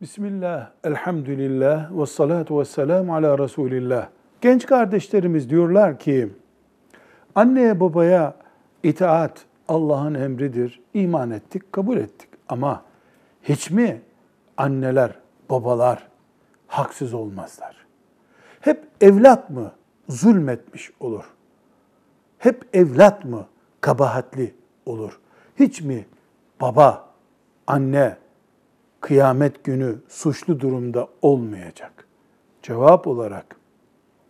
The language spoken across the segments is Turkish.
Bismillah, elhamdülillah, ve salatu ve selamu ala Resulillah. Genç kardeşlerimiz diyorlar ki, anneye babaya itaat Allah'ın emridir, iman ettik, kabul ettik. Ama hiç mi anneler, babalar haksız olmazlar? Hep evlat mı zulmetmiş olur? Hep evlat mı kabahatli olur? Hiç mi baba, anne, kıyamet günü suçlu durumda olmayacak. Cevap olarak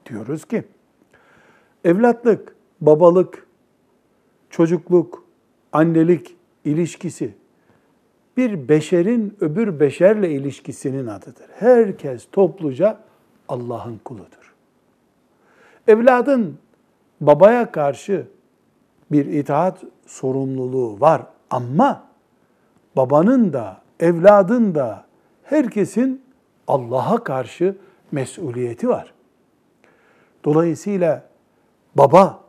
diyoruz ki evlatlık, babalık, çocukluk, annelik ilişkisi bir beşerin öbür beşerle ilişkisinin adıdır. Herkes topluca Allah'ın kuludur. Evladın babaya karşı bir itaat sorumluluğu var ama babanın da evladın da herkesin Allah'a karşı mesuliyeti var. Dolayısıyla baba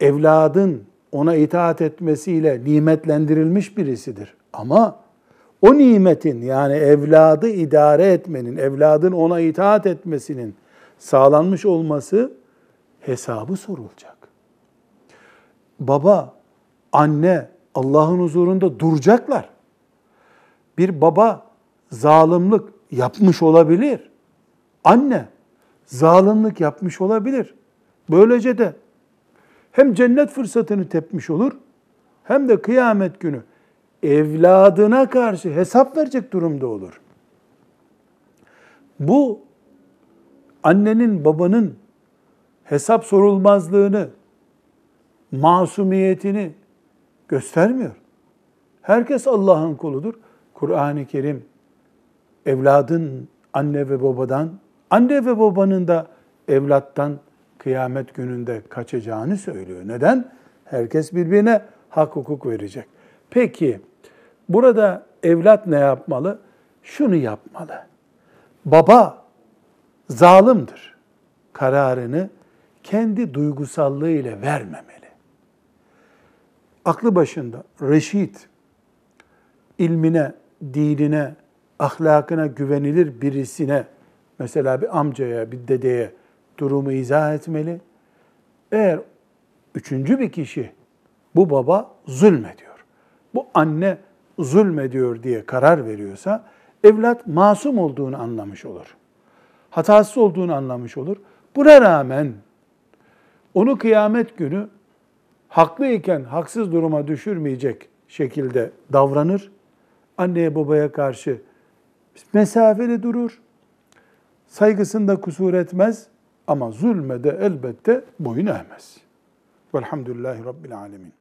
evladın ona itaat etmesiyle nimetlendirilmiş birisidir. Ama o nimetin yani evladı idare etmenin, evladın ona itaat etmesinin sağlanmış olması hesabı sorulacak. Baba, anne Allah'ın huzurunda duracaklar bir baba zalimlik yapmış olabilir. Anne zalimlik yapmış olabilir. Böylece de hem cennet fırsatını tepmiş olur hem de kıyamet günü evladına karşı hesap verecek durumda olur. Bu annenin babanın hesap sorulmazlığını, masumiyetini göstermiyor. Herkes Allah'ın kuludur. Kur'an-ı Kerim evladın anne ve babadan, anne ve babanın da evlattan kıyamet gününde kaçacağını söylüyor. Neden? Herkes birbirine hak hukuk verecek. Peki burada evlat ne yapmalı? Şunu yapmalı. Baba zalimdir. Kararını kendi duygusallığı ile vermemeli. Aklı başında, reşit, ilmine, dinine, ahlakına güvenilir birisine, mesela bir amcaya, bir dedeye durumu izah etmeli. Eğer üçüncü bir kişi, bu baba zulmediyor, bu anne zulmediyor diye karar veriyorsa, evlat masum olduğunu anlamış olur. Hatasız olduğunu anlamış olur. Buna rağmen onu kıyamet günü haklıyken haksız duruma düşürmeyecek şekilde davranır anneye babaya karşı mesafeli durur, saygısında kusur etmez ama zulmede elbette boyun eğmez. Velhamdülillahi Rabbil Alemin.